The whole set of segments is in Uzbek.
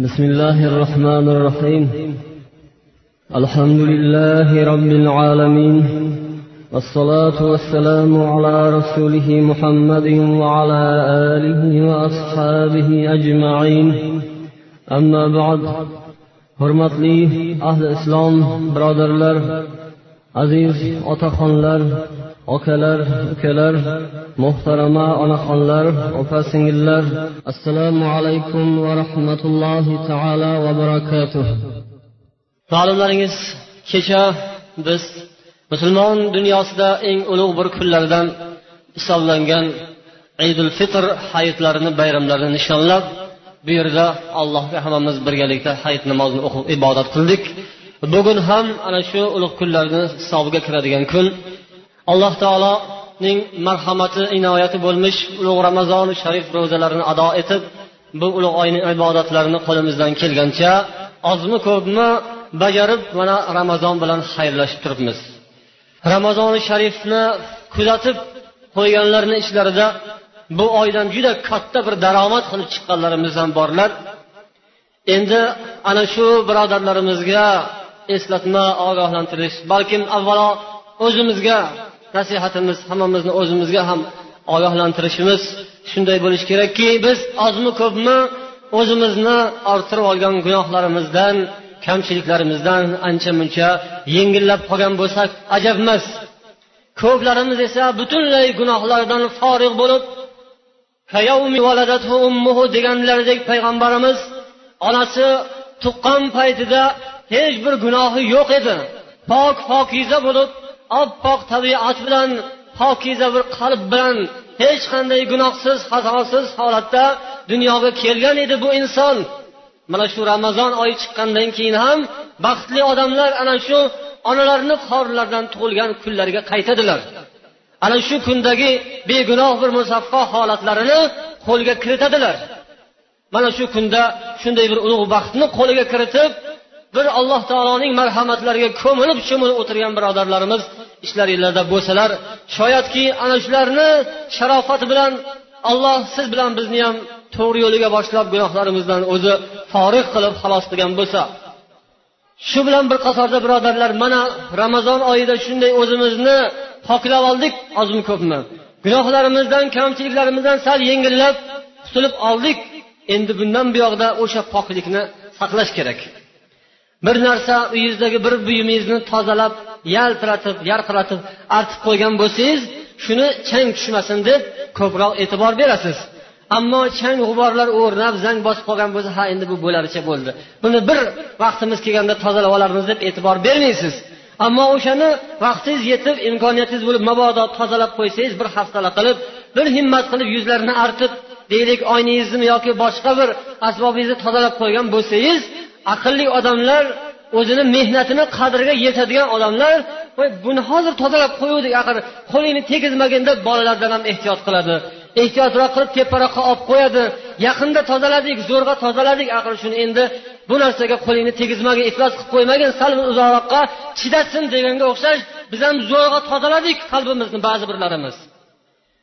بسم الله الرحمن الرحيم الحمد لله رب العالمين والصلاة والسلام على رسوله محمد وعلى آله وأصحابه أجمعين أما بعد hurmatli ahli islom birodarlar aziz otaxonlar okalar ukalar muhtarama onaxonlar opa singillar assalomu alaykum va rahmatullohi taala va barakatuh. Ma'lumlaringiz kecha biz musulmon dunyosida eng ulug' bir kunlardan hisoblangan idul fitr hayitlarini bayramlarini nishonlab bu yerda allohga hammamiz birgalikda hayit namozini o'qib ibodat qildik. Bugun ham ana shu ulug' kunlarni hisobiga kiradigan kun. Alloh taoloning marhamati inoyati bo'lmish ulug' ramazoni sharif ro'zalarini ado etib bu ulug' oyni ibodatlarini qo'limizdan kelgancha ozmi ko'pmi bajarib mana ramazon bilan xayrlashib turibmiz. Ramazoni sharifni kuzatib qo'yganlarni ichlarida bu oydan juda katta bir daromad qilib chiqqanlarimiz ham borlar. Endi ana shu birodarlarimizga eslatma ogohlantirish balkim avvalo o'zimizga nasihatimiz hammamizni o'zimizga ham ogohlantirishimiz shunday bo'lishi kerakki biz ozmi ko'pmi o'zimizni orttirib olgan gunohlarimizdan kamchiliklarimizdan ancha muncha yengillab qolgan bo'lsak ajab emas. Ko'plarimiz esa butunlay gunohlardan forig' bo'lib deganlaridek payg'ambarimiz onasi tuqqan paytida hech bir gunohi yo'q edi. Pok pokiza bo'lib oppoq tabiat bilan pokiza bir qalb bilan hech qanday gunohsiz xatosiz holatda dunyoga kelgan edi bu inson. Mana shu ramazon oyi chiqqandan keyin ham baxtli odamlar ana shu onalarini qorlardan tug'ilgan kunlarga qaytadilar. Ana shu kundagi begunoh bir musaffo holatlarini qo'lga kiritadilar. Mana shu kunda shunday bir ulug' baxtni qo'liga kiritib bir alloh taoloning marhamatlariga ko'milib cho'milib o'tirgan birodarlarimiz ishlaringlarda bo'lsalar shoyatki ana shularni sharofati bilan alloh siz bilan bizni ham to'g'ri yo'liga boshlab gunohlarimizdan o'zi forig' qilib xalos qilgan bo'lsa shu bilan bir qatorda birodarlar mana ramazon oyida shunday o'zimizni poklab oldik ozmi ko'pmi? Gunohlarimizdan kamchiliklarimizdan sal yengillab qutulib oldik. Endi bundan buyog'da o'sha poklikni saqlash kerak. Bir narsa uyingizdagi bir buyumingizni tozalab yaltiratib yarqiratib artib qo'ygan bo'lsangiz shuni chang tushmasin deb ko'proq e'tibor berasiz. Ammo chang g'uborlar o'rnab zang bosib qolgan bo'lsa ha endi bu bo'laricha bo'ldi. Buni bir vaqtimiz kelganda tozalab olarmiz deb e'tibor bermaysiz. Ammo o'shani vaqtingiz yetib imkoniyatingiz bo'lib mabodo tozalab qo'ysangiz bir haftala qilib bir himmat qilib yuzlarini artib deylik oynangizni yoki boshqa bir asbobingizni tozalab qo'ygan bo'lsangiz aqlli odamlar o'zini mehnatini qadriga yetadigan odamlar voy buni hozir tozalab qo'yuvdik axir qo'lingni tegizmagin deb bolalardan ham ehtiyot qiladi. Ehtiyotroq qilib teparoqqa olib qo'yadi. Yaqinda tozaladik zo'rg'a tozaladik axir shuni endi bu narsaga qo'lingni tegizmagin iflos qilib qo'ymagin sal uzoqroqqa chidasin deganga o'xshash biz ham zo'rg'a tozaladik qalbimizni ba'zi birlarimiz.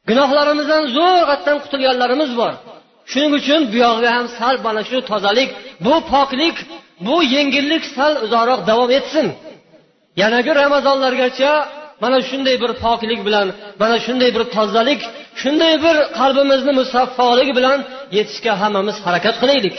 Gunohlarimizdan zo'rg'atdan qutulganlarimiz bor. Shuning uchun bu yog'iga ham sal mana shu tozalik bu poklik bu yengillik sal uzoqroq davom etsin. Yanagi ramazonlargacha mana shunday bir poklik bilan mana shunday bir tozalik shunday bir qalbimizni musaffolik bilan yetishga hammamiz harakat qilaylik.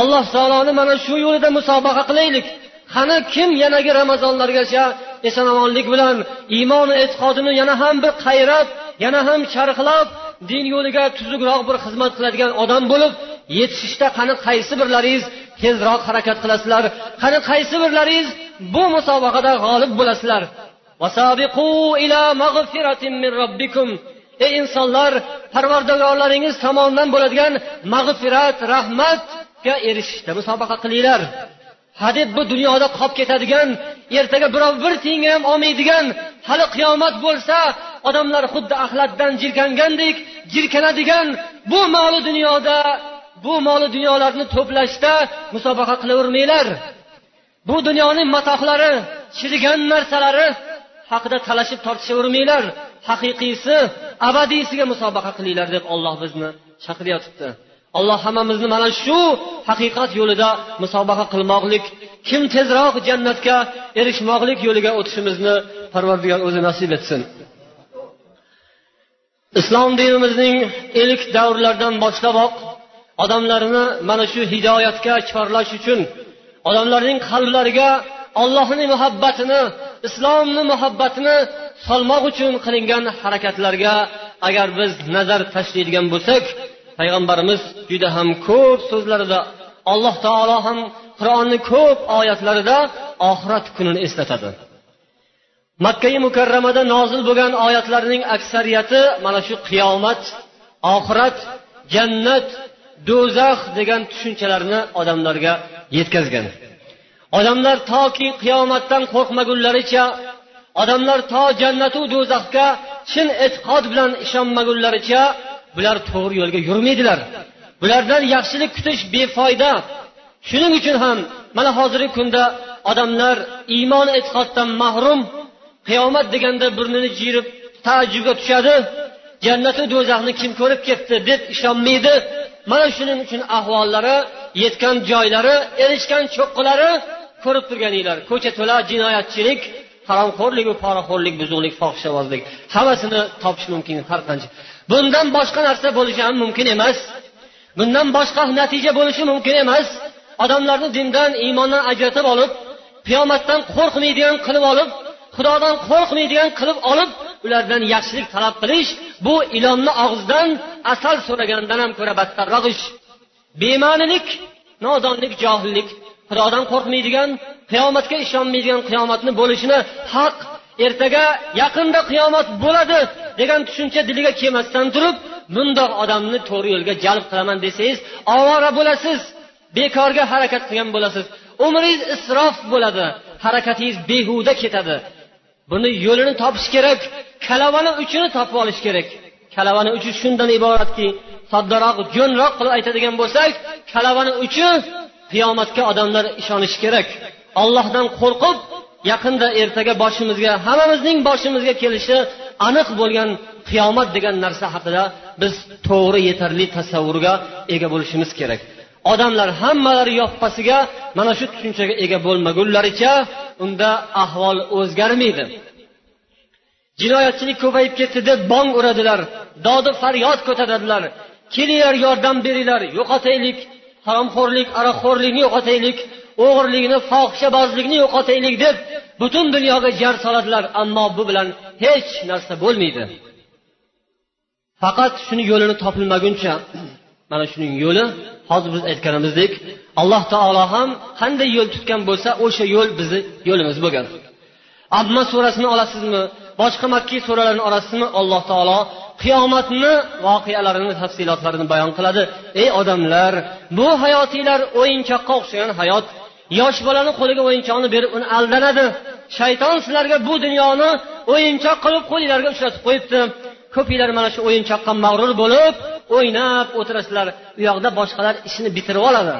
Alloh taoloni mana shu yo'lida musobaqa qilaylik. Qani kim yanagi ramazonlargacha eson omonlik bilan iymon e'tiqodini yana ham bir qayrab yana ham charxlab din yo'liga tuzukroq bir xizmat qiladigan odam bo'lib yetishishda qani qaysi birlaringiz tezroq harakat qilasizlar? Qani qaysi birlaringiz bu musobaqada g'olib bo'lasizlar? Ey insonlar parvardigorlaringiz tomonidan bo'ladigan mag'firat rahmatga erishishda musobaqa qilinglar. Hadeb bu dunyoda qolib ketadigan ertaga birov bir tiyinga ham olmaydigan hali qiyomat bo'lsa odamlar xuddi axlatdan jirkangandek jirkanadigan bu moli dunyoda bu moli dunyolarni to'plashda musobaqa qilavermanglar. Bu dunyoning matohlari chirigan narsalari haqida talashib tortishavermanglar. Haqiqiysi abadiysiga musobaqa qilinglar deb olloh bizni chaqiryotibdi alloh hammamizni mana shu haqiqat yo'lida musobaqa qilmoqlik kim tezroq jannatga erishmoqlik yo'liga o'tishimizni parvardigor o'zi nasib etsin. Islom dinimizning ilk davrlardan boshlaboq odamlarni mana shu hidoyatga chorlash uchun odamlarning qalblariga ollohni muhabbatini islomni muhabbatini solmoq uchun qilingan harakatlarga agar biz nazar tashlaydigan bo'lsak payg'ambarimiz juda ham ko'p so'zlarida alloh taolo ham qur'onni ko'p oyatlarida oxirat kunini eslatadi. Makkai mukarramada nozil bo'lgan oyatlarning aksariyati mana shu qiyomat oxirat jannat do'zax degan tushunchalarni odamlarga yetkazgan. Odamlar toki qiyomatdan qo'rqmagunlaricha odamlar to jannatu do'zaxga chin e'tiqod bilan ishonmagunlaricha bular to'g'ri yo'lga yurmaydilar. Bulardan yaxshilik kutish befoyda. Shuning uchun ham mana hozirgi kunda odamlar iymon e'tiqoddan mahrum qiyomat deganda burnini jiyirib taajjubga tushadi. Jannatu do'zaxni kim ko'rib ketdi deb ishonmaydi. Mana shuning uchun ahvollari yetgan joylari erishgan cho'qqilari ko'rib turganinglar. Ko'cha to'la jinoyatchilik haromxo'rligu poraxo'rlik buzuqlik fohishabozlik hammasini topish mumkin har qancha. Bundan boshqa narsa bo'lishi ham mumkin emas. Bundan boshqa natija bo'lishi mumkin emas. Odamlarni dindan iymondan ajratib olib qiyomatdan qo'rqmaydigan qilib olib xudodan qo'rqmaydigan qilib olib ulardan yaxshilik talab qilish bu ilonni og'zidan asal so'ragandan ham ko'ra battarroq ish. Bema'nilik nodonlik johillik xudodan qo'rqmaydigan qiyomatga ishonmaydigan qiyomatni bo'lishini haq ertaga yaqinda qiyomat bo'ladi degan tushuncha diliga kelmasdan turib bundoq odamni to'g'ri yo'lga jalb qilaman desangiz ovora bo'lasiz bekorga harakat qilgan bo'lasiz. Umringiz isrof bo'ladi harakatingiz behuda ketadi. Buni yo'lini topish kerak kalavani uchini topib olish kerak. Kalavani uchi shundan iboratki soddaroq jo'nroq qilib aytadigan bo'lsak kalavani uchi qiyomatga odamlar ishonishi kerak. Ollohdan qo'rqib yaqinda ertaga boshimizga hammamizning boshimizga kelishi aniq bo'lgan qiyomat degan narsa haqida biz to'g'ri yetarli tasavvurga ega bo'lishimiz kerak. Odamlar hammalari yoppasiga mana shu tushunchaga ega bo'lmagunlaricha unda ahvol o'zgarmaydi. Jinoyatchilik ko'payib ketdi deb bong uradilar dodi faryod ko'taradilar. Kelinglar yordam beringlar yo'qotaylik haromxo'rlik aroqxo'rlikni yo'qotaylik. O'g'irlikni fohishabozlikni yo'qotaylik deb butun dunyoga jar soladilar. Ammo bu bilan hech narsa bo'lmaydi. Faqat shuni yo'lini topilmaguncha mana shuning yo'li hozir biz aytganimizdek alloh taolo ham qanday yo'l tutgan bo'lsa o'sha yo'l bizni yo'limiz bo'lgan. Abma surasini olasizmi boshqa makkiy suralarni olasizmi alloh taolo qiyomatni voqealarini tafsilotlarini bayon qiladi. Ey odamlar bu hayotinglar o'yinchoqqa o'xshagan hayot yosh bolani qo'liga o'yinchoqni berib uni aldanadi. Shayton sizlarga bu dunyoni o'yinchoq qilib qo'linglarga uchratib qo'yibdi. Ko'pinglar mana shu o'yinchoqqa mag'rur bo'lib o'ynab o'tirasizlar. U yoqda boshqalar ishini bitirib oladi.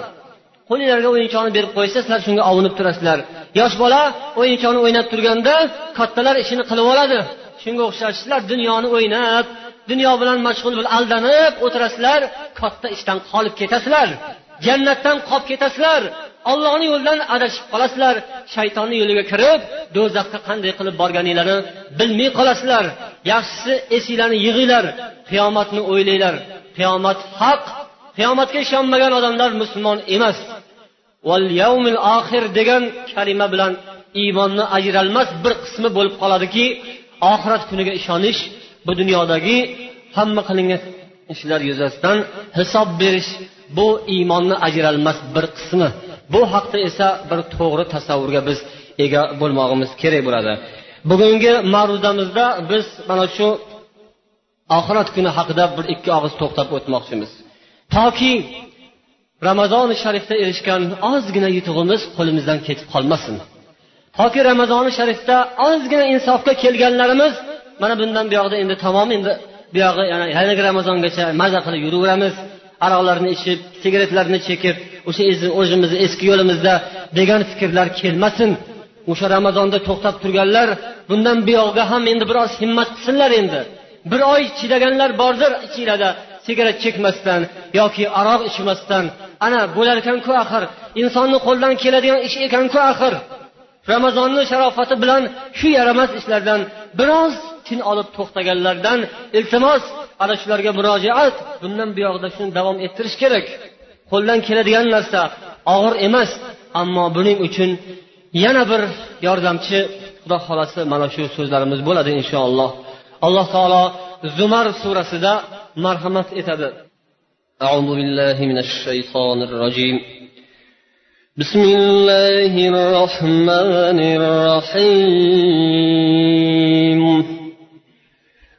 Qo'linglarga o'yinchoqni berib qo'ysa sizlar shunga ovunib turasizlar. Yosh bola o'yinchoqni o'ynab turganda kattalar ishini qilib oladi. Shunga o'xshash sizlar dunyoni o'ynab dunyo bilan mashg'ul bo'lib aldanib o'tirasizlar katta ishdan qolib ketasizlar. Jannatdan qolib ketasizlar. Ollohni yo'lidan adashib qolasizlar. Shaytonni yo'liga kirib do'zaxga qanday qilib borganinglarni bilmay qolasizlar. Yaxshisi esinglarni yig'inglar qiyomatni o'ylanglar qiyomat haq qiyomatga ishonmagan odamlar musulmon emas. Val oxir degan kalima bilan iymonni ajralmas bir qismi bo'lib qoladiki oxirat kuniga ishonish bu dunyodagi hamma qilingan ishlar yuzasidan hisob berish bu iymonni ajralmas bir qismi. Bu haqda esa bir to'g'ri tasavvurga biz ega bo'lmog'imiz kerak bo'ladi. Bugungi ma'ruzamizda biz mana shu oxirat kuni haqida bir ikki og'iz to'xtab o'tmoqchimiz. Toki ramazoni sharifda erishgan ozgina yutug'imiz qo'limizdan ketib qolmasin. Toki ramazoni sharifda ozgina insofga kelganlarimiz mana bundan buyog'ida endi tamom endi buyog'i yana yangi ramazongacha maza qilib yuraveramiz. Aroqlarni ichib sigaretlarni chekib o'sha o'zimizni eski yo'limizda degan fikrlar kelmasin. O'sha ramazonda to'xtab turganlar bundan buyog'iga ham endi biroz himmat qilsinlar endi. Bir oy chidaganlar bordir ichinglarda sigaret chekmasdan yoki aroq ichmasdan. Ana bo'lar ekanku axir insonni qo'ldan keladigan ish ekanku axir. Ramazonni sharofati bilan shu yaramas ishlardan biroz tin olib to'xtaganlardan iltimos ana shularga murojaat bundan buyog'ida shuni davom ettirish kerak qo'ldan keladigan narsa og'ir emas ammo buning uchun yana bir yordamchi xudo xohlasa mana shu so'zlarimiz bo'ladi inshaalloh alloh taolo zumar surasida marhamat etadi أعوذ بالله من الشيطان الرجيم بسم الله الرحمن الرحيم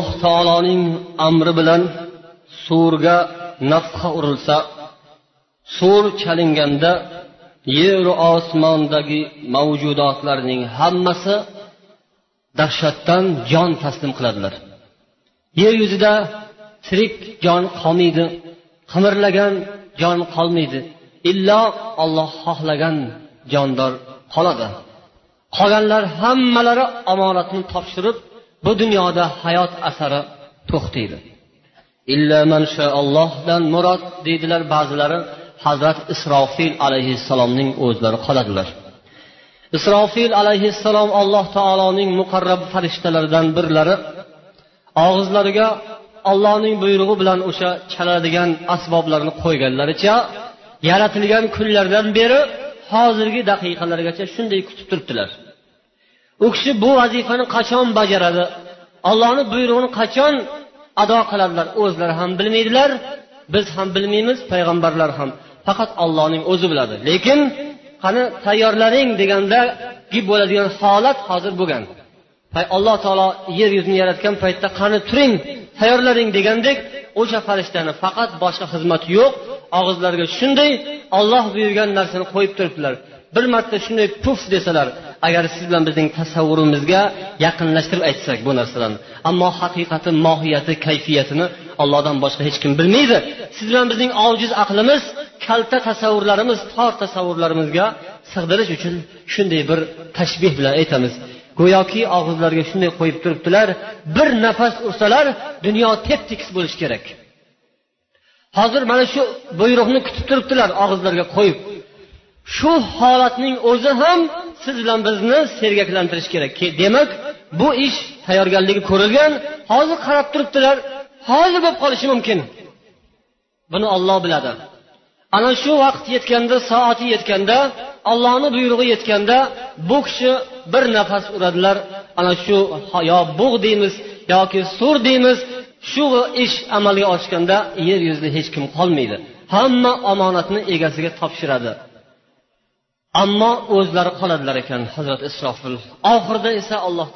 alloh taoloning amri bilan surga nafha urilsa sur chalinganda yeru osmondagi mavjudotlarning hammasi dahshatdan jon taslim qiladilar. Yer yuzida tirik jon qolmaydi qimirlagan jon qolmaydi illo olloh xohlagan jondor qoladi. Qolganlar hammalari omonatni topshirib bu dunyoda hayot asari to'xtaydi. Ollohdan murod deydilar ba'zilari hazrat isrofil alayhissalomning o'zlari qoladilar. Isrofil alayhissalom alloh taoloning muqarrab farishtalaridan birlari og'izlariga ollohning buyrug'i bilan o'sha chaladigan asboblarni qo'yganlaricha yaratilgan kunlardan beri hozirgi daqiqalargacha shunday kutib turibdilar. U kishi bu vazifani qachon bajaradi? Ollohni buyrug'ini qachon ado qiladilar? O'zlari ham bilmaydilar biz ham bilmaymiz payg'ambarlar ham. Faqat allohning o'zi biladi. Lekin qani tayyorlaring degandagi bo'ladigan holat hozir bo'lgan. Alloh taolo yer yuzini yaratgan paytda qani turing tayyorlaring degandek o'sha farishtani faqat boshqa xizmati yo'q. Og'izlariga shunday olloh buyurgan narsani qo'yib turibdilar. Bir marta shunday puf desalar agar siz bilan bizning tasavvurimizga yaqinlashtirib aytsak bu narsalarni ammo haqiqati mohiyati kayfiyatini ollohdan boshqa hech kim bilmaydi. Siz bilan bizning ojiz aqlimiz kalta tasavvurlarimiz tor tasavvurlarimizga sig'dirish uchun shunday bir tashbeh bilan aytamiz. Go'yoki og'izlariga shunday qo'yib turibdilar bir nafas ursalar dunyo tep tekis bo'lishi kerak. Hozir mana shu buyruqni kutib turibdilar og'izlariga qo'yib. Shu holatning o'zi ham siz bilan bizni sergaklantirish kerak. Demak bu ish tayyorgarligi ko'rilgan hozir qarab turibdilar hozir bo'lib qolishi mumkin. Buni olloh biladi. Ana shu vaqt yetganda soati yetganda ollohni buyrug'i yetganda bu kishi bir nafas uradilar. Ana shu yo bug' deymiz yoki sur deymiz shu ish amalga oshganda yer yuzida hech kim qolmaydi. Hamma omonatni egasiga topshiradi. Ammo o'zlari qoladilar ekan hazrat isrofil. Oxirida esa alloh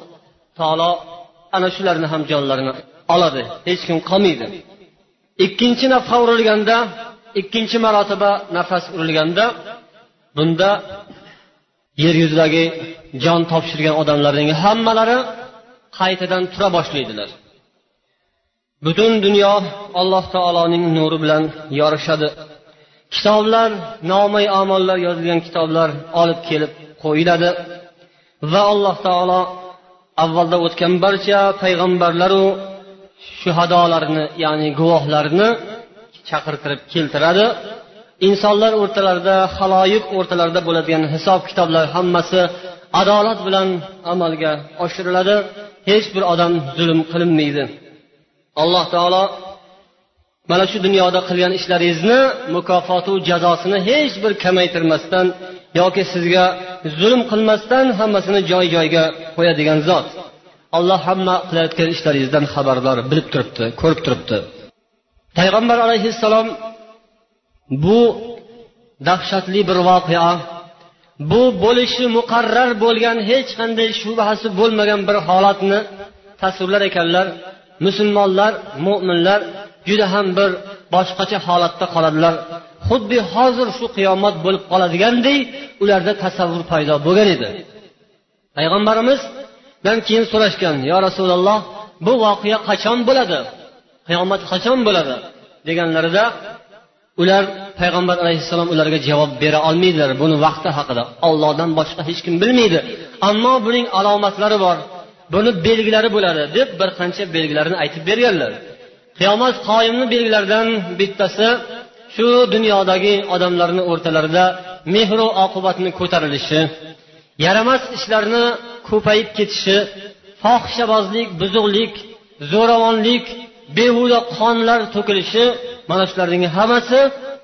taolo ana shularni ham jonlarini oladi hech kim qolmaydi. Ikkinchi nafqa urilganda ikkinchi marotaba nafas urilganda bunda yer yuzidagi jon topshirgan odamlarning hammalari qaytadan tura boshlaydilar. Butun dunyo alloh taoloning nuri bilan yorishadi. Kitoblar nomay amollar yozilgan kitoblar olib kelib qo'yiladi. Va alloh taolo avvalda o'tgan barcha payg'ambarlaru shuhadolarni ya'ni guvohlarni chaqirtirib keltiradi. Insonlar o'rtalarida haloyiq o'rtalarida bo'ladigan hisob kitoblar hammasi adolat bilan amalga oshiriladi. Hech bir odam zulm qilinmaydi. Alloh taolo mana shu dunyoda qilgan ishlaringizni mukofotu jazosini hech bir kamaytirmasdan yoki sizga zulm qilmasdan hammasini joy joyiga qo'yadigan zot. Alloh hamma qilayotgan ishlaringizdan xabardor bilib turibdi ko'rib turibdi. Payg'ambar alayhissalom bu dahshatli bir voqea bu bo'lishi muqarrar bo'lgan hech qanday shubhasi bo'lmagan bir holatni tasvirlar ekanlar. Musulmonlar mo'minlar juda ham bir boshqacha holatda qoladilar. Xuddi hozir shu qiyomat bo'lib qoladigandek ularda tasavvur paydo bo'lgan edi. Payg'ambarimizdan keyin so'rashgan yo rasululloh bu voqea qachon bo'ladi? Qiyomat qachon bo'ladi? deganlarida ular payg'ambar alayhissalom ularga javob bera olmaydilar. Buni vaqti haqida ollohdan boshqa hech kim bilmaydi. Ammo buning alomatlari bor. Buni belgilari bo'ladi deb bir qancha belgilarni aytib berganlar. Qiyomat qoyimni belgilaridan bittasi shu dunyodagi odamlarni o'rtalarida mehru oqibatni ko'tarilishi yaramas ishlarni ko'payib ketishi fohishabozlik buzuqlik zo'ravonlik behuda qonlar to'kilishi mana shularning hammasi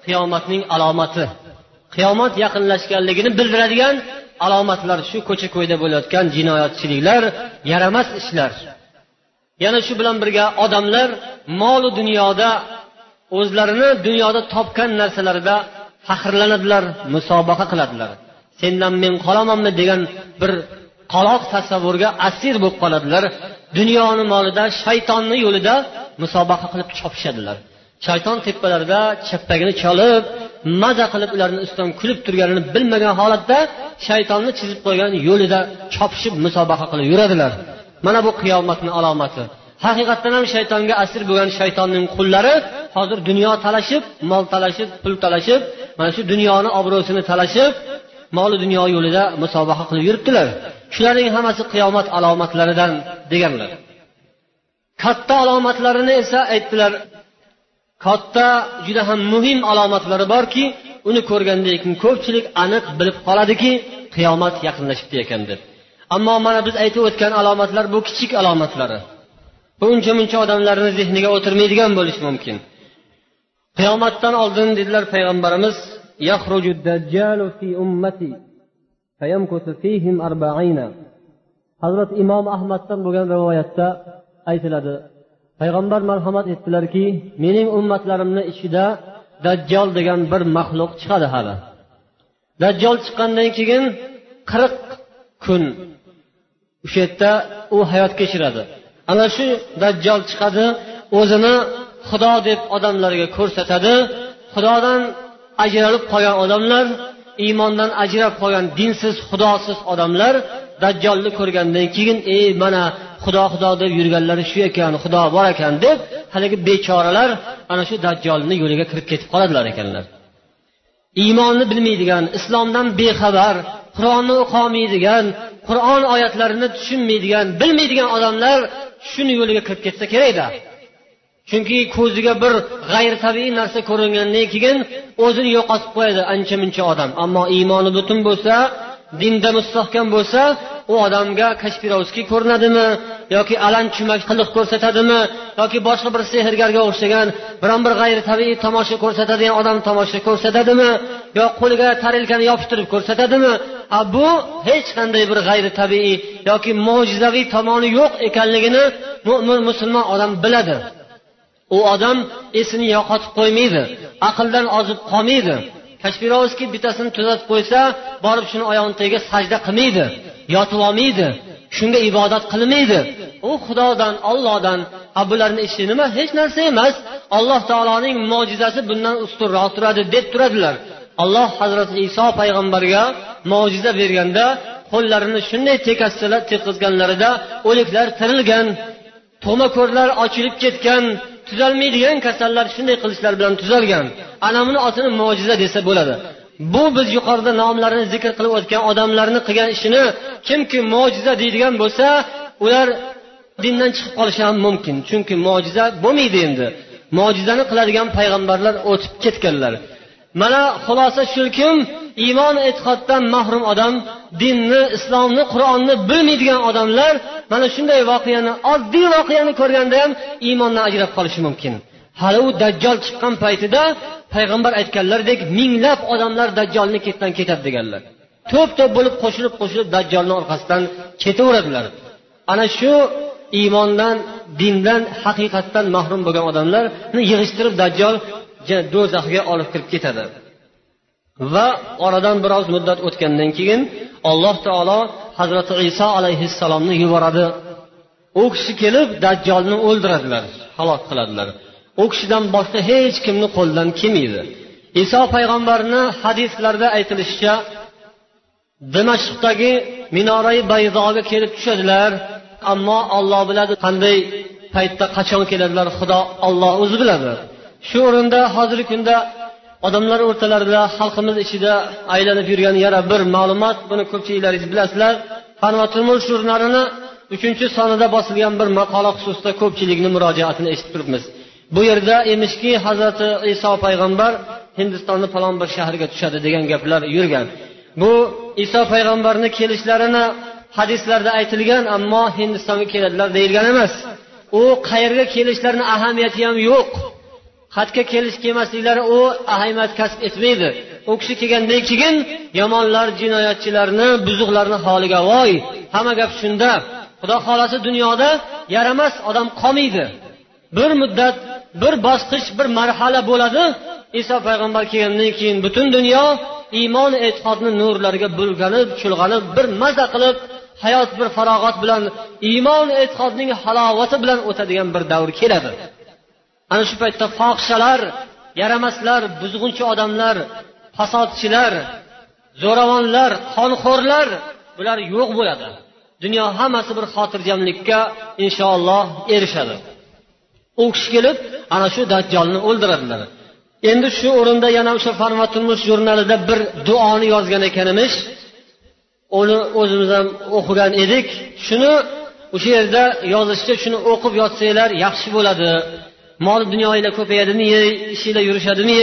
qiyomatning alomati. Qiyomat yaqinlashganligini bildiradigan alomatlar shu ko'cha ko'yda bo'layotgan jinoyatchiliklar yaramas ishlar. Yana shu bilan birga odamlar molu dunyoda o'zlarini dunyoda topgan narsalarida faxrlanadilar musobaqa qiladilar. Sendan men qolamanmi degan bir qaloq tasavvurga asir bo'lib qoladilar. Dunyoni molida shaytonni yo'lida musobaqa qilib chopishadilar. Shayton tepalarida chappagini cholib maza qilib ularni ustidan kulib turganini bilmagan holatda shaytonni chizib qo'ygan yo'lida chopishib musobaqa qilib yuradilar. Mana bu qiyomatni alomati. Haqiqatdan ham shaytonga asir bo'lgan shaytonning qullari hozir dunyo talashib mol talashib pul talashib mana shu dunyoni obro'sini talashib moli dunyo yo'lida musobaqa qilib yuribdilar. Shularning hammasi qiyomat alomatlaridan deganlar. Katta alomatlarini esa aytdilar katta juda ham muhim alomatlari borki uni ko'rgandan keyin ko'pchilik aniq bilib qoladiki qiyomat yaqinlashibdi ekan deb. Ammo mana biz aytib o'tgan alomatlar bu kichik alomatlari. Bu uncha muncha odamlarni zehniga o'tirmaydigan bo'lishi mumkin. Qiyomatdan oldin dedilar payg'ambarimiz hazrat imom ahmaddan bo'lgan rivoyatda aytiladi payg'ambar marhamat etdilarki mening ummatlarimni ichida dajjol degan bir maxluq chiqadi hali. Dajjol chiqqandan keyin qirq kun o'sha yerda u hayot kechiradi. Ana shu dajjol chiqadi o'zini xudo deb odamlarga ko'rsatadi. Xudodan ajralib qolgan odamlar iymondan ajrab qolgan dinsiz xudosiz odamlar dajjolni ko'rgandan keyin ey mana xudo xudo deb yurganlari shu ekan xudo bor ekan deb haligi bechoralar ana shu dajjolni yo'liga kirib ketib qoladilar ekanlar. Iymonni bilmaydigan islomdan bexabar qur'onni o'qolmaydigan qur'on oyatlarini tushunmaydigan bilmaydigan odamlar shuni yo'liga kirib ketsa kerakda chunki ko'ziga bir g'ayritabiiy narsa ko'ringandan keyin o'zini yo'qotib qo'yadi ancha muncha odam. Ammo iymoni butun bo'lsa dinda mustahkam bo'lsa u odamga kashpirovskiy ko'rinadimi yoki alan chumak qiliq ko'rsatadimi yoki boshqa bir sehrgarga o'xshagan biron bir g'ayritabiiy tomosha ko'rsatadigan odam tomosha ko'rsatadimi yo qo'liga tarelkani yopishtirib ko'rsatadimi? A bu hech qanday bir g'ayritabiiy yoki mo'jizaviy tomoni yo'q ekanligini mo'min musulmon odam biladi. U odam esini yo'qotib qo'ymaydi aqldan ozib qolmaydi. Kashpirovskiy bittasini tuzatib qo'ysa borib shuni oyog'ini tagiga sajda qilmaydi. Yotib olmaydi shunga ibodat qilmaydi. U xudodan ollohdan a bularni ishi nima? Hech narsa emas. Alloh taoloning mo'jizasi bundan ustunroq turadi deb turadilar. Alloh hazrati iso payg'ambarga mo'jiza berganda qo'llarini shunday tekkizganlarida o'liklar tirilgan to'mako'rlar ochilib ketgan tuzalmaydigan kasallar shunday qilishlar bilan tuzalgan. Ana buni otini mo'jiza desa bo'ladi. Bu biz yuqorida nomlarini zikr qilib o'tgan odamlarni qilgan ishini kimki mo'jiza deydigan bo'lsa ular dindan chiqib qolishi ham mumkin. Chunki mo'jiza bo'lmaydi endi. Mo'jizani qiladigan payg'ambarlar o'tib ketganlar. Mana xulosa shukim iymon e'tiqoddan mahrum odam dinni islomni qur'onni bilmaydigan odamlar mana shunday voqeani oddiy voqeani ko'rganda ham iymondan ajrab qolishi mumkin. Hali u dajjol chiqqan paytida payg'ambar aytganlaridek minglab odamlar dajjolni ketidan ketadi deganlar. To'p to'p bo'lib qo'shilib qo'shilib dajjolni orqasidan ketaveradilar. Ana shu iymondan dindan haqiqatdan mahrum bo'lgan odamlarni yig'ishtirib dajjol do'zaxga olib kirib ketadi. Va oradan biroz muddat o'tgandan keyin alloh taolo hazrati iso alayhissalomni yuboradi. U kishi kelib dajjolni o'ldiradilar halok qiladilar. U kishidan boshqa hech kimni qo'lidan kelmaydi. Iso payg'ambarni hadislarda aytilishicha dimashqdagi minorai bayzoga kelib tushadilar ammo olloh biladi qanday paytda qachon keladilar xudo olloh o'zi biladi. Shu o'rinda hozirgi kunda odamlar o'rtalarida xalqimiz ichida aylanib yurgan yana bir ma'lumot buni ko'pchiliklaringiz bilasizlar. Fan va turmush jurnalini uchinchi sonida bosilgan bir maqola xususida ko'pchilikni murojaatini eshitib turibmiz. Bu yerda emishki hazrati iso payg'ambar hindistonni falon bir shaharga tushadi degan gaplar yurgan. Bu iso payg'ambarni kelishlarini hadislarda aytilgan ammo hindistonga keladilar deyilgan emas. U qayerga kelishlarini ahamiyati ham yo'q. Xatga kelish kelmasliklari u ahamiyat kasb etmaydi. U kishi kelgandan keyin yomonlar jinoyatchilarni buzuqlarni holiga voy hamma gap shunda. Xudo xohlasa dunyoda yaramas odam qolmaydi. Bir muddat bir bosqich bir marhala bo'ladi. Iso payg'ambar kelgandan keyin butun dunyo iymon e'tiqodni nurlariga bulg'anib chulg'anib bir maza qilib hayot bir farog'at bilan iymon e'tiqodning halovati bilan o'tadigan bir davr keladi. Ana shu paytda fohishalar yaramaslar buzg'unchi odamlar fasodchilar zo'ravonlar qonxo'rlar bular yo'q bo'ladi. Dunyo hammasi bir xotirjamlikka inshaalloh erishadi. U kishi kelib ana shu dajjolni o'ldiradilar. Endi shu o'rinda yana o'sha farma turmush jurnalida bir duoni yozgan ekanmiz uni o'zimiz ham o'qigan edik. Shuni o'sha yerda yozishicha shuni o'qib yotsanglar yaxshi bo'ladi. Mol dunyoinglar ko'payadimi yey ishinglar yurishadimi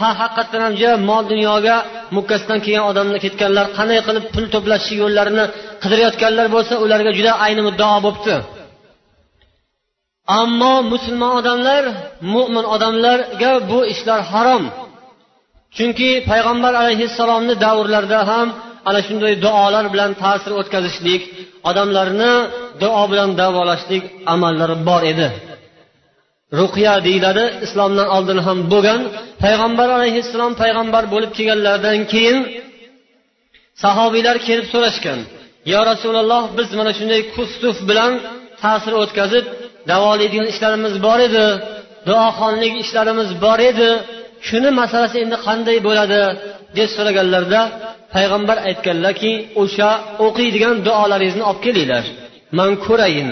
ha haqiqatdan ham juda mol dunyoga mukkasidan kelgan odamlar ketganlar qanday qilib pul to'plash yo'llarini qidirayotganlar bo'lsa ularga juda ayni muddao bo'libdi. Ammo musulmon odamlar mo'min odamlarga bu ishlar harom. Chunki payg'ambar alayhissalomni davrlarida ham ana shunday duolar bilan ta'sir o'tkazishlik odamlarni duo bilan davolashlik amallari bor edi. Ruqya deyiladi islomdan oldin ham bo'lgan. Payg'ambar alayhissalom payg'ambar bo'lib kelganlaridan keyin sahobiylar kelib so'rashgan yo rasululloh biz mana shunday kustuf bilan ta'sir o'tkazib davolaydigan ishlarimiz bor edi duoxonlik ishlarimiz bor edi. Shuni masalasi endi qanday bo'ladi deb so'raganlarida payg'ambar aytganlarki o'sha o'qiydigan duolaringizni olib kelinglar. Man ko'rayin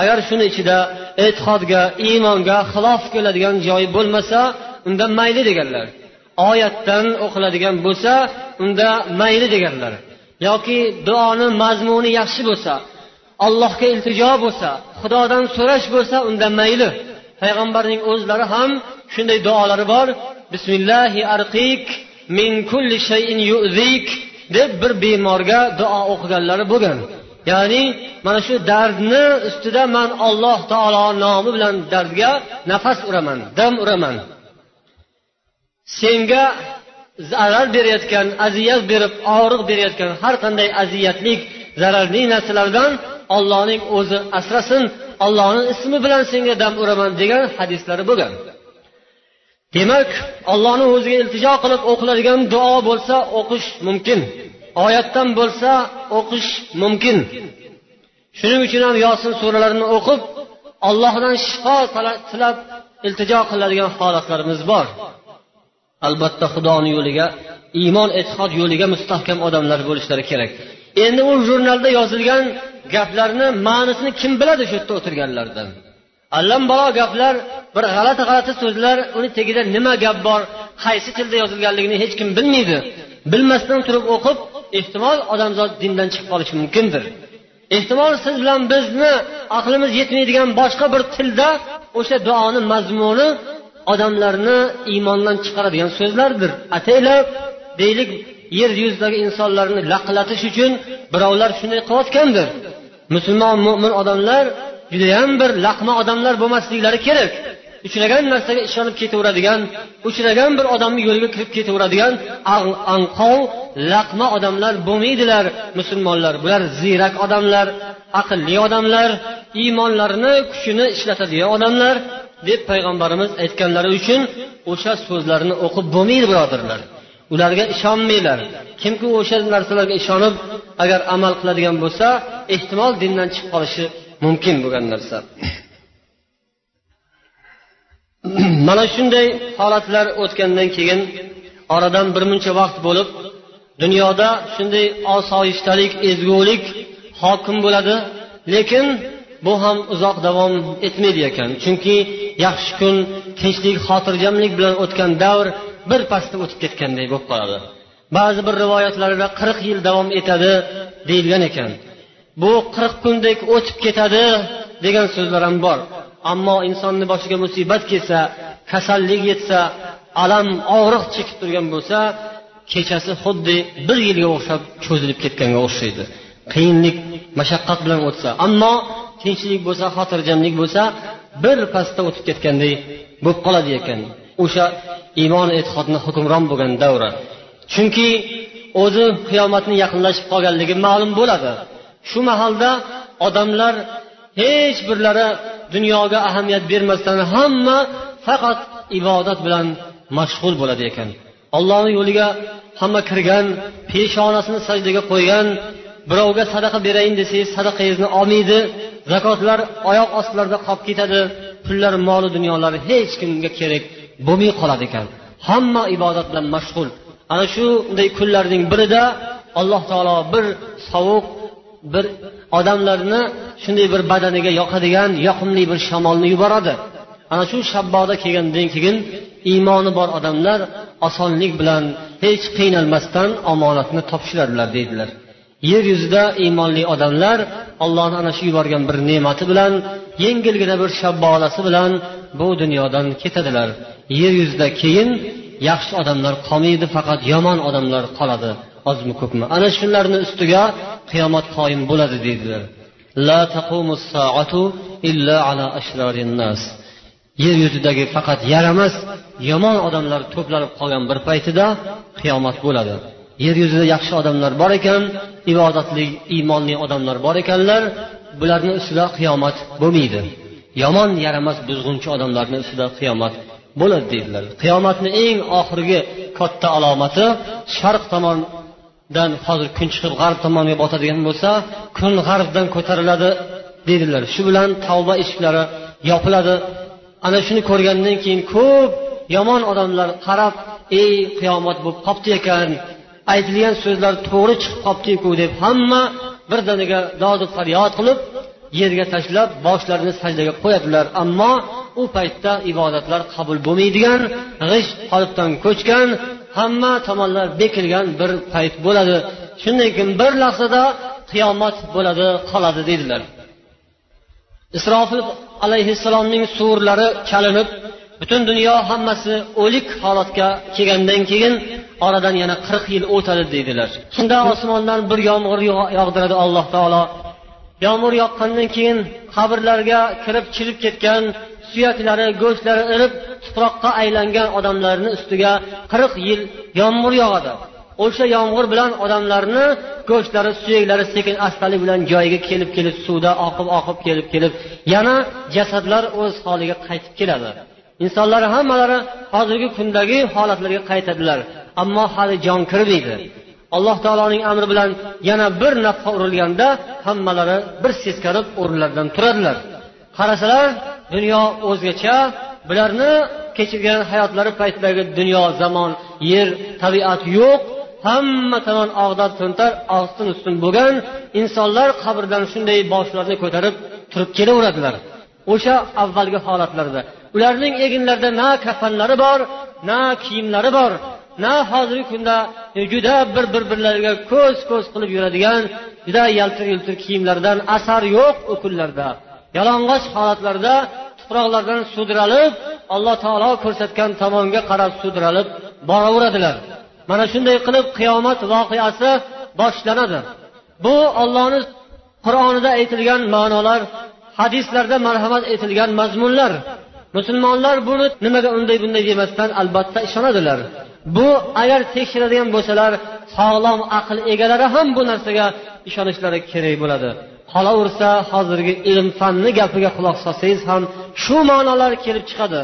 agar shuni ichida e'tiqodga iymonga xilof keladigan joyi bo'lmasa unda mayli deganlar. Oyatdan o'qiladigan bo'lsa unda mayli deganlar. Yoki duoni mazmuni yaxshi bo'lsa allohga iltijo bo'lsa xudodan so'rash bo'lsa unda mayli. Payg'ambarning o'zlari ham shunday duolari bor. Bismillahi arqiq min kulli shayin yu'zik deb bir bemorga duo o'qiganlari bo'lgan. Ya'ni mana shu dardni ustida man alloh taolo nomi bilan dardga nafas uraman dam uraman. Senga zarar berayotgan aziyat berib og'riq berayotgan har qanday aziyatlik zararli narsalardan ollohning o'zi asrasin ollohni ismi bilan senga dam uraman degan hadislari bo'lgan. Demak ollohni o'ziga iltijo qilib o'qiladigan duo bo'lsa o'qish mumkin oyatdan bo'lsa o'qish mumkin. Shuning uchun ham yosin suralarini o'qib allohdan shifo tilab iltijo qiladigan holatlarimiz bor. Albatta xudoni yo'liga iymon e'tiqod yo'liga mustahkam odamlar bo'lishlari kerak. Endi u jurnalda yozilgan gaplarni ma'nisini kim biladi shu yerda o'tirganlardan allambalo gaplar bir g'alati g'alati so'zlar uni tagida nima gap bor qaysi tilda yozilganligini hech kim bilmaydi. Bilmasdan turib o'qib ehtimol odamzod dindan chiqib qolishi mumkindir. Ehtimol siz bilan bizni aqlimiz yetmaydigan boshqa bir tilda o'sha duoni mazmuni odamlarni iymondan chiqaradigan so'zlardir. Ataylab deylik yer yuzidagi insonlarni laqlatish uchun birovlar shunday qilayotgandir. Musulmon mo'min odamlar judayam bir laqma odamlar bo'lmasliklari kerak. Uchragan narsaga ishonib ketaveradigan uchragan bir odamni yo'liga kirib ketaveradigan anqov laqma odamlar bo'lmaydilar. Musulmonlar bular ziyrak odamlar aqlli odamlar iymonlarini kuchini ishlatadigan odamlar deb payg'ambarimiz aytganlari uchun o'sha so'zlarni o'qib bo'lmaydi birodarlar ularga ishonmanglar. Kimki o'sha narsalarga ishonib agar amal qiladigan bo'lsa ehtimol dindan chiqib qolishi mumkin bo'lgan narsa. Mana shunday holatlar o'tgandan keyin oradan bir muncha vaqt bo'lib dunyoda shunday osoyishtalik ezgulik hokim bo'ladi. Lekin bu ham uzoq davom etmaydi ekan. Chunki yaxshi kun tinchlik xotirjamlik bilan o'tgan davr bir pasda o'tib ketganday bo'lib qoladi. Ba'zi bir rivoyatlarda qirq yil davom etadi deyilgan ekan. Bu qirq kundek o'tib ketadi degan so'zlar ham bor. Ammo insonni boshiga musibat kelsa kasallik yetsa alam og'riq chekib turgan bo'lsa kechasi xuddi bir yilga o'xshab cho'zilib ketganga o'xshaydi. Qiyinlik mashaqqat bilan o'tsa. Ammo tinchlik bo'lsa xotirjamlik bo'lsa bir pasda o'tib ketganday bo'lib qoladi ekan. O'sha iymon e'tiqodni hukmron bo'lgan davri chunki o'zi qiyomatni yaqinlashib qolganligi ma'lum bo'ladi. Shu mahalda odamlar hech birlari dunyoga ahamiyat bermasdan hamma faqat ibodat bilan mashg'ul bo'ladi ekan. Ollohni yo'liga hamma kirgan peshonasini sajdaga qo'ygan birovga sadaqa berayin desangiz sadaqangizni olmaydi. Zakotlar oyoq ostlarida qolib ketadi. Pullar moli dunyolari hech kimga kerak bo'lmay qoladi ekan. Hamma ibodat bilan mashg'ul. Ana shunday kunlarning birida alloh taolo bir sovuq bir odamlarni shunday bir badaniga yoqadigan yoqimli bir shamolni yuboradi. Ana shu shabboda kelgandan keyin iymoni bor odamlar osonlik bilan hech qiynalmasdan omonatni topshiradilar deydilar. Yer yuzida iymonli odamlar ollohni ana shu yuborgan bir ne'mati bilan yengilgina bir shabbolasi bilan bu dunyodan ketadilar. Yer yuzida keyin yaxshi odamlar qolmaydi faqat yomon odamlar qoladi. Ozmi ko'pmi? Ana shularni ustiga qiyomat qoyim bo'ladi deydilar. La illa ala nas. Yer yuzidagi faqat yaramas yomon odamlar to'planib qolgan bir paytida qiyomat bo'ladi. Yer yuzida yaxshi odamlar bor ekan ibodatli iymonli odamlar bor ekanlar bularni ustida qiyomat bo'lmaydi. Yomon yaramas buzg'unchi odamlarni ustida qiyomat bo'ladi deydilar. Qiyomatni eng oxirgi katta alomati sharq tomondan hozir kun chiqib g'arb tomonga botadigan bo'lsa kun g'arbdan ko'tariladi deydilar. Shu bilan tavba eshiklari yopiladi. Ana shuni ko'rgandan keyin ko'p yomon odamlar qarab ey qiyomat bo'lib qolibdi ekan aytilgan so'zlar to'g'ri chiqib qolibdiku deb hamma birdaniga dodu faryod qilib yerga tashlab boshlarini sajdaga qo'yadilar. Ammo u paytda ibodatlar qabul bo'lmaydigan g'isht qolipdan ko'chgan hamma tomonlar bekilgan bir payt bo'ladi. Shundan keyin bir lahzada qiyomat bo'ladi qoladi deydilar. Isrofil alayhissalomning surlari chalinib butun dunyo hammasi o'lik holatga kelgandan keyin oradan yana qirq yil o'tadi deydilar. Shunda osmondan bir yomg'ir yog'diradi alloh taolo. Yomg'ir yoqqandan keyin qabrlarga kirib chirib ketgan suyaklari go'shtlari irib tuproqqa aylangan odamlarni ustiga qirq yil yomg'ir yog'adi. O'sha yomg'ir bilan odamlarni go'shtlari suyaklari sekin astalik bilan joyiga kelib kelib suvda oqib oqib kelib kelib yana jasadlar o'z holiga qaytib keladi. Insonlar hammalari hozirgi kundagi holatlarga qaytadilar. Ammo hali jon kirmaydi. Alloh taoloning amri bilan yana bir nafqa urilganda hammalari bir seskanib o'rnlaridan turadilar. Qarasalar dunyo o'zgacha bularni kechirgan hayotlari paytidagi dunyo zamon yer tabiat yo'q. Hamma tomon og'dar to'ntar ostin ustun bo'lgan insonlar qabrdan shunday boshlarini ko'tarib turib kelaveradilar. O'sha avvalgi holatlarida ularning eginlarida na kafanlari bor na kiyimlari bor na hozirgi kunda e, juda bir bir birlariga ko'z ko'z qilib yuradigan juda yaltir yultir kiyimlardan asar yo'q u kunlarda yalang'och holatlarda tuproqlardan sudralib alloh taolo ko'rsatgan tomonga qarab sudralib boraveradilar. Mana shunday qilib qiyomat voqeasi boshlanadi. Bu ollohni qur'onida aytilgan ma'nolar hadislarda marhamat etilgan mazmunlar. Musulmonlar buni nimaga unday bunday demasdan albatta ishonadilar. Bu agar tekshiradigan bo'lsalar sog'lom aql egalari ham bu narsaga ishonishlari kerak bo'ladi. Qolaversa hozirgi ilm fanni gapiga quloq solsangiz ham shu ma'nolar kelib chiqadi.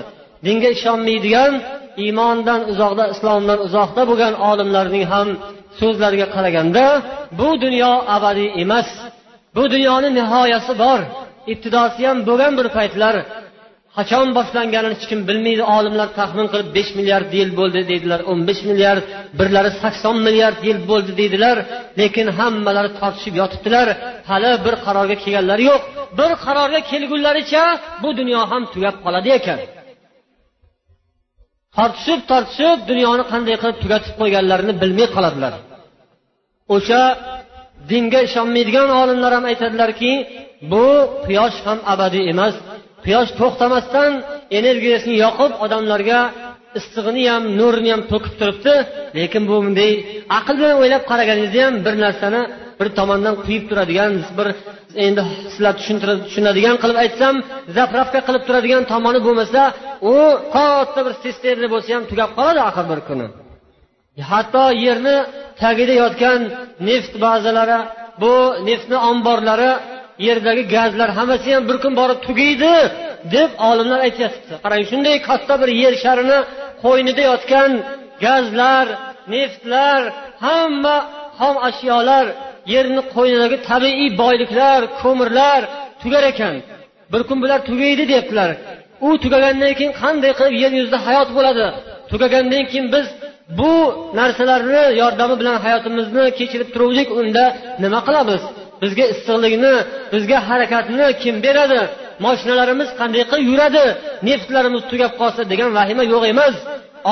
Dinga ishonmaydigan iymondan uzoqda islomdan uzoqda bo'lgan olimlarning ham so'zlariga qaraganda bu dunyo abadiy emas. Bu dunyoni nihoyasi bor. Ibtidosi ham bo'lgan bir paytlar qachon boshlanganini hech kim bilmaydi. Olimlar taxmin qilib besh milliard yil bo'ldi deydilar o'n besh milliard birlari sakson milliard yil bo'ldi deydilar. Lekin hammalari tortishib yotibdilar. Hali bir qarorga kelganlari yo'q. Bir qarorga kelgunlaricha bu dunyo ham tugab qoladi ekan. Tortishib tortishib dunyoni qanday qilib tugatib qo'yganlarini bilmay qoladilar. O'sha dinga ishonmaydigan olimlar ham aytadilarki bu quyosh ham abadiy emas. Quyosh to'xtamasdan energiyasini yoqib odamlarga issig'ini ham nurini ham to'kib turibdi. Lekin bu bunday aql bilan o'ylab qaraganingizda ham bir narsani bir tomondan quyib turadigan bir endi sizlar tushunadigan qilib aytsam zapravka qilib turadigan tomoni bo'lmasa u katta bir sisterna bo'lsa ham tugab qoladi axir bir kuni. Hatto yerni tagida yotgan neft bazalari bu neftni omborlari yerdagi gazlar hammasi ham bir kun borib tugaydi deb olimlar aytyapti. Qarang shunday katta bir yer sharini qo'ynida yotgan gazlar neftlar hamma xom ashyolar yerni qo'ynidagi tabiiy boyliklar ko'mirlar tugar ekan. Bir kun bular tugaydi deyaptilar u tugagandan keyin qanday qilib yer yuzida hayot bo'ladi? Tugagandan keyin biz bu narsalarni yordami bilan hayotimizni kechirib turuvdik unda nima qilamiz? Bizga issiqlikni bizga harakatni kim beradi? Moshinalarimiz qanday qilib yuradi? Neftlarimiz tugab qolsa degan vahima yo'q emas.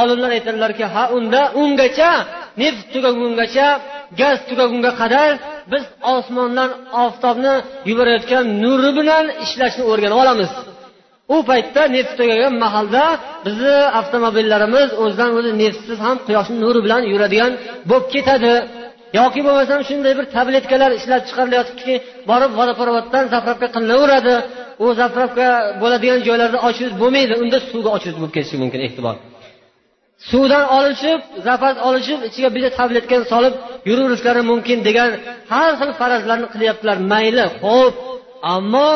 Olimlar aytadilarki ha unda ungacha neft tugagungacha gaz tugagunga qadar biz osmondan oftobni yuborayotgan nuri bilan ishlashni o'rganib olamiz. U paytda neft tugagan mahalda bizni avtomobillarimiz o'zidan o'zi neftsiz ham quyoshni nuri bilan yuradigan bo'lib ketadi. Yoki bo'lmasam shunday bir tabletkalar ishlab chiqarilayotibdiki borib vodoprovoddan zapravka qilinaveradi u zapravka bo'ladigan joylarda ochish bo'lmaydi unda suvga ochish bo'lib ketishi mumkin ehtimol. Suvdan olishib zapas olishib ichiga bitta tabletkani solib yuraverishlari mumkin degan har xil farazlarni qilyaptilar. Mayli ho'p ammo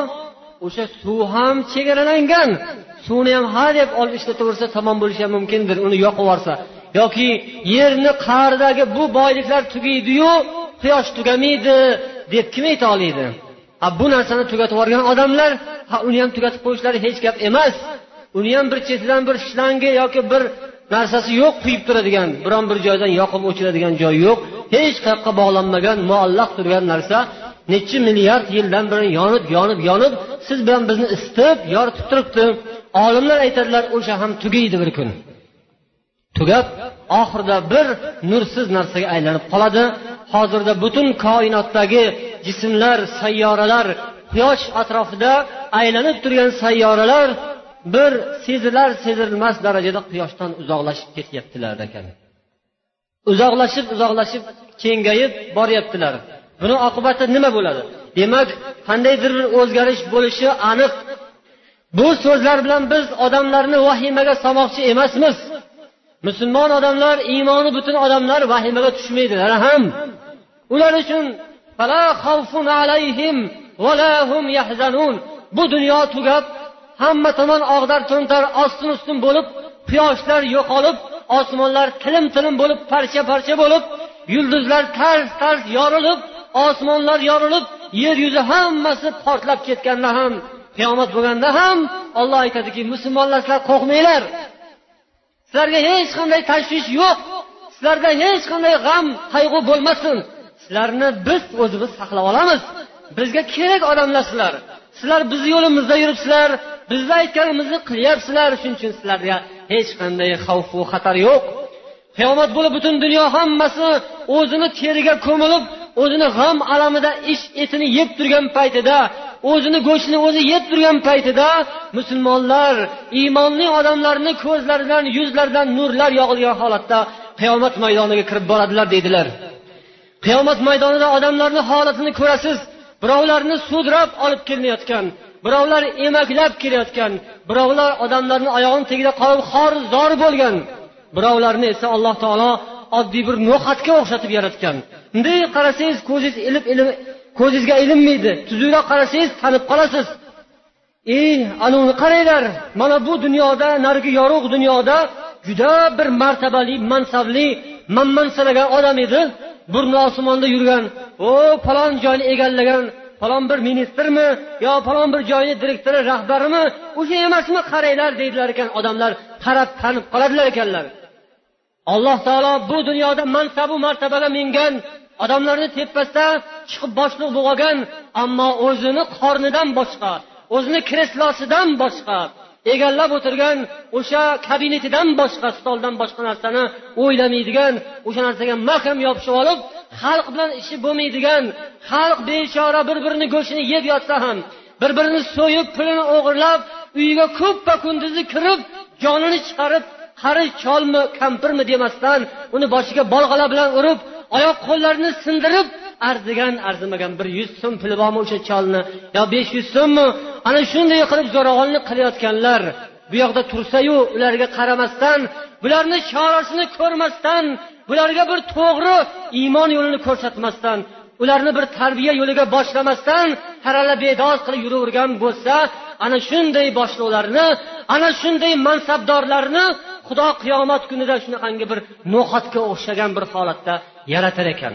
o'sha suv ham chegaralangan. Suvni ham ha deb olib ishlataversa tamom bo'lishi ham mumkindir uni yoqib yuborsa. Yoki yerni qa'ridagi bu boyliklar tugaydiyu quyosh tugamaydi deb kim ayta oladi ha bu narsani tugatib yuborgan odamlar ha uni ham tugatib qo'yishlari hech gap emas. Uni ham bir chetidan bir shlangi yoki bir narsasi yo'q quyib turadigan biron bir joydan yoqib o'chiradigan joy yo'q. Hech qayoqqa bog'lanmagan muallaq turgan narsa nechi milliard yildan beri yonib yonib yonib siz bilan bizni isitib yoritib turibdi. Olimlar aytadilar o'sha ham tugaydi bir kun. Tugab oxirida bir nursiz narsaga aylanib qoladi. Hozirda butun koinotdagi jismlar sayyoralar quyosh atrofida aylanib turgan sayyoralar bir sezilar sezilmas darajada quyoshdan uzoqlashib ketyaptilar ekan. Uzoqlashib uzoqlashib kengayib boryaptilar. Buni oqibati nima bo'ladi? Demak qandaydir bir o'zgarish bo'lishi aniq. Bu so'zlar bilan biz odamlarni vahimaga solmoqchi emasmiz. Musulmon odamlar iymoni butun odamlar vahimaga tushmaydilar ham. Ular uchun bu dunyo tugab hamma tomon og'dar to'ntar ostin ustin bo'lib quyoshlar yo'qolib osmonlar tilim tilim bo'lib parcha parcha bo'lib yulduzlar tars tars yorilib osmonlar yorilib yer yuzi hammasi portlab ketganda ham qiyomat bo'lganda ham olloh aytadiki musulmonlar sizlar qo'rqmanglar. Sizlarga hech qanday tashvish yo'q. Sizlarda hech qanday g'am qayg'u bo'lmasin. Sizlarni biz o'zimiz saqlab olamiz. Bizga kerak odamlar sizlar. Sizlar bizni yo'limizda yuribsizlar. Bizni aytganimizni qilyapsizlar. Shuning uchun sizlarga hech qanday xavfu xatar yo'q. Qiyomat bo'lib butun dunyo hammasi o'zini teriga ko'milib o'zini g'am alamida ish etini yeb turgan paytida o'zini go'shtini o'zi yeb turgan paytida musulmonlar iymonli odamlarni ko'zlaridan yuzlaridan nurlar yog'ilgan holatda qiyomat maydoniga kirib boradilar deydilar. Qiyomat maydonida odamlarni holatini ko'rasiz birovlarni sudrab olib kelinayotgan birovlar emaklab kelayotgan birovlar odamlarni oyog'ini tagida qolib xor zor bo'lgan birovlarni esa alloh taolo oddiy bir no'xatga o'xshatib yaratgan. Bunday qarasangiz ko'zingiz ilib ilib ko'zingizga ilinmaydi. Tuzukroq qarasangiz tanib qolasiz. Ey anavini qaranglar. Mana bu dunyoda narigi yorug' dunyoda juda bir martabali mansabli manman sanagan odam edi. Burni osmonda yurgan o falon joyni egallagan falon bir ministrmi yo falon bir joyni direktori rahbarimi o'sha emasmi qaranglar deydilar ekan odamlar. Qarab tanib qoladilar ekanlar. Alloh taolo bu dunyoda mansabu martabaga mingan odamlarni tepasida chiqib boshliq bo'lib olgan ammo o'zini qornidan boshqa o'zini kreslosidan boshqa egallab o'tirgan o'sha kabinetidan boshqa stoldan boshqa narsani o'ylamaydigan o'sha narsaga mahkam yopishib olib xalq bilan ishi bo'lmaydigan xalq bechora bir birini go'shtini yeb yotsa ham bir birini so'yib pulini o'g'irlab uyiga ko'ppa kunduzi kirib jonini chiqarib qari cholmi kampirmi demasdan uni boshiga bolg'alar bilan urib oyoq qo'llarini sindirib arzigan arzimagan bir yuz so'm puli bormi o'sha cholni yo besh yuz so'mmi? Ana shunday qilib zo'ravonlik qilayotganlar. Bu yoqda tursayu ularga qaramasdan bularni chorasini ko'rmasdan bularga bir to'g'ri iymon yo'lini ko'rsatmasdan ularni bir tarbiya yo'liga boshlamasdan tarala bedoz qilib yuravergan bo'lsa ana shunday boshliqlarni ana shunday mansabdorlarni xudo qiyomat kunida shunaqangi bir no'xatga o'xshagan bir holatda yaratar ekan.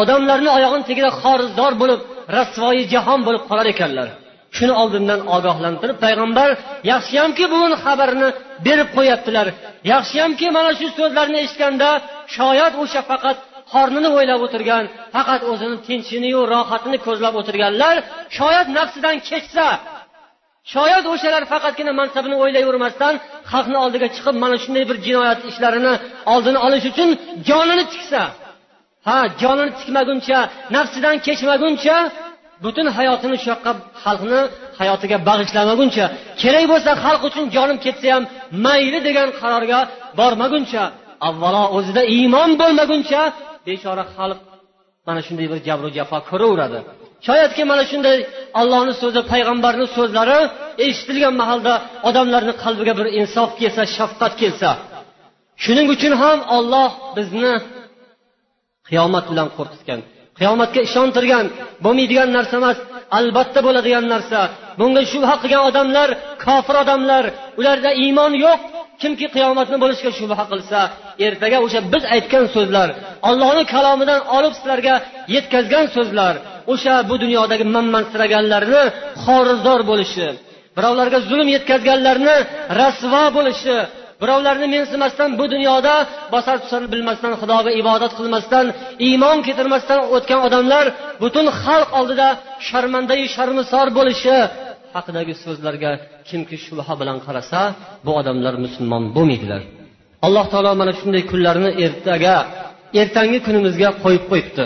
Odamlarni oyog'ini tagida xorizdor bo'lib rasvoyi jahon bo'lib qolar ekanlar. Shuni oldindan ogohlantirib payg'ambar yaxshiyamki bugun xabarni berib qo'yaptilar. Yaxshiyamki mana shu so'zlarni eshitganda shoyat o'sha faqat qornini o'ylab o'tirgan faqat o'zini tinchiniyu rohatini ko'zlab o'tirganlar shoyat nafsidan kechsa shoyat o'shalar faqatgina mansabini o'ylayvermasdan xalqni oldiga chiqib mana shunday bir jinoyat ishlarini oldini olish uchun jonini tiksa ha jonini tikmaguncha nafsidan kechmaguncha butun hayotini shu yoqqa xalqni hayotiga bag'ishlamaguncha kerak bo'lsa xalq uchun jonim ketsa ham mayli degan qarorga bormaguncha avvalo o'zida iymon bo'lmaguncha bechora xalq mana shunday bir jabru jafo ko'raveradi. Shoyatki mana shunday ollohni so'zi payg'ambarni so'zlari eshitilgan mahalda odamlarni qalbiga bir insof kelsa shafqat kelsa shuning uchun ham olloh bizni qiyomat bilan qo'rqitgan qiyomatga ishontirgan bo'lmaydigan narsa emas albatta bo'ladigan narsa. Bunga shubha qilgan odamlar kofir odamlar ularda iymon yo'q. Kimki qiyomatni bo'lishiga shubha qilsa ertaga o'sha biz aytgan so'zlar ollohni kalomidan olib sizlarga yetkazgan so'zlar o'sha bu dunyodagi manmansiraganlarni xorizdor bo'lishi birovlarga zulm yetkazganlarni rasvo bo'lishi birovlarni mensimasdan bu dunyoda bosar tusar bilmasdan xudoga ibodat qilmasdan iymon keltirmasdan o'tgan odamlar butun xalq oldida sharmandayu sharmisor bo'lishi haqidagi so'zlarga kimki shubha bilan qarasa bu odamlar musulmon bo'lmaydilar. Alloh taolo mana shunday kunlarni ertaga ertangi kunimizga qo'yib qo'yibdi.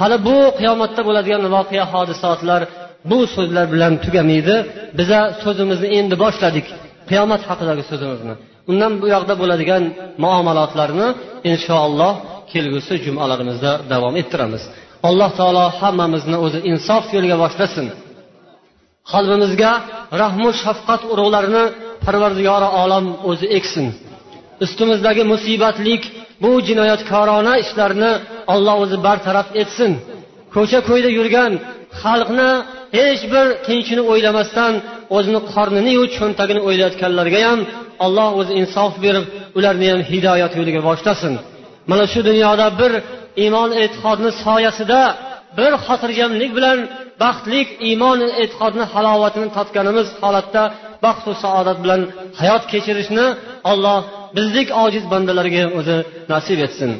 Hali bu qiyomatda bo'ladigan voqea hodisotlar bu so'zlar bilan tugamaydi. Biza so'zimizni endi boshladik qiyomat haqidagi so'zimizni. Undan bu yoqda bo'ladigan muomalotlarni inshaalloh kelgusi jumalarimizda davom ettiramiz. Alloh taolo hammamizni o'zi insof yo'liga boshlasin. Qalbimizga rahmu shafqat urug'larini parvardigori olam o'zi eksin. Ustimizdagi musibatlik bu jinoyatkorona ishlarni olloh o'zi bartaraf etsin. Ko'cha ko'yda yurgan xalqni hech bir tinchini o'ylamasdan o'zini qorniniyu cho'ntagini o'ylayotganlarga ham alloh o'zi insof berib ularni ham hidoyat yo'liga boshlasin. Mana shu dunyoda bir iymon e'tiqodni soyasida bir xotirjamlik bilan baxtlik iymon e'tiqodni halovatini totganimiz holatda baxtu saodat bilan hayot kechirishni olloh bizdek ojiz bandalarga o'zi nasib etsin.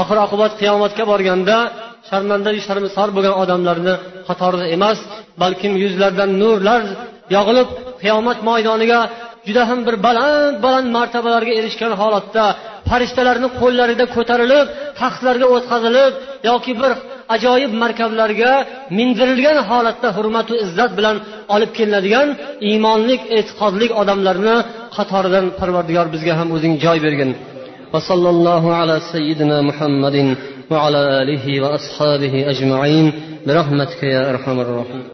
Oxir oqibat qiyomatga borganda sharmanda sharmisor bo'lgan odamlarni qatorida emas balkim yuzlaridan nurlar yog'ilib qiyomat maydoniga juda ham bir baland baland martabalarga erishgan holatda farishtalarni qo'llarida ko'tarilib taxtlarga o'tkazilib yoki bir ajoyib markablarga mindirilgan holatda hurmatu izzat bilan olib kelinadigan iymonlik e'tiqodlik odamlarni qatoridan parvardigor bizga ham o'zing joy bergin وصلى الله على سيدنا محمد وعلى آله وأصحابه أجمعين برحمتك يا أرحم الراحمين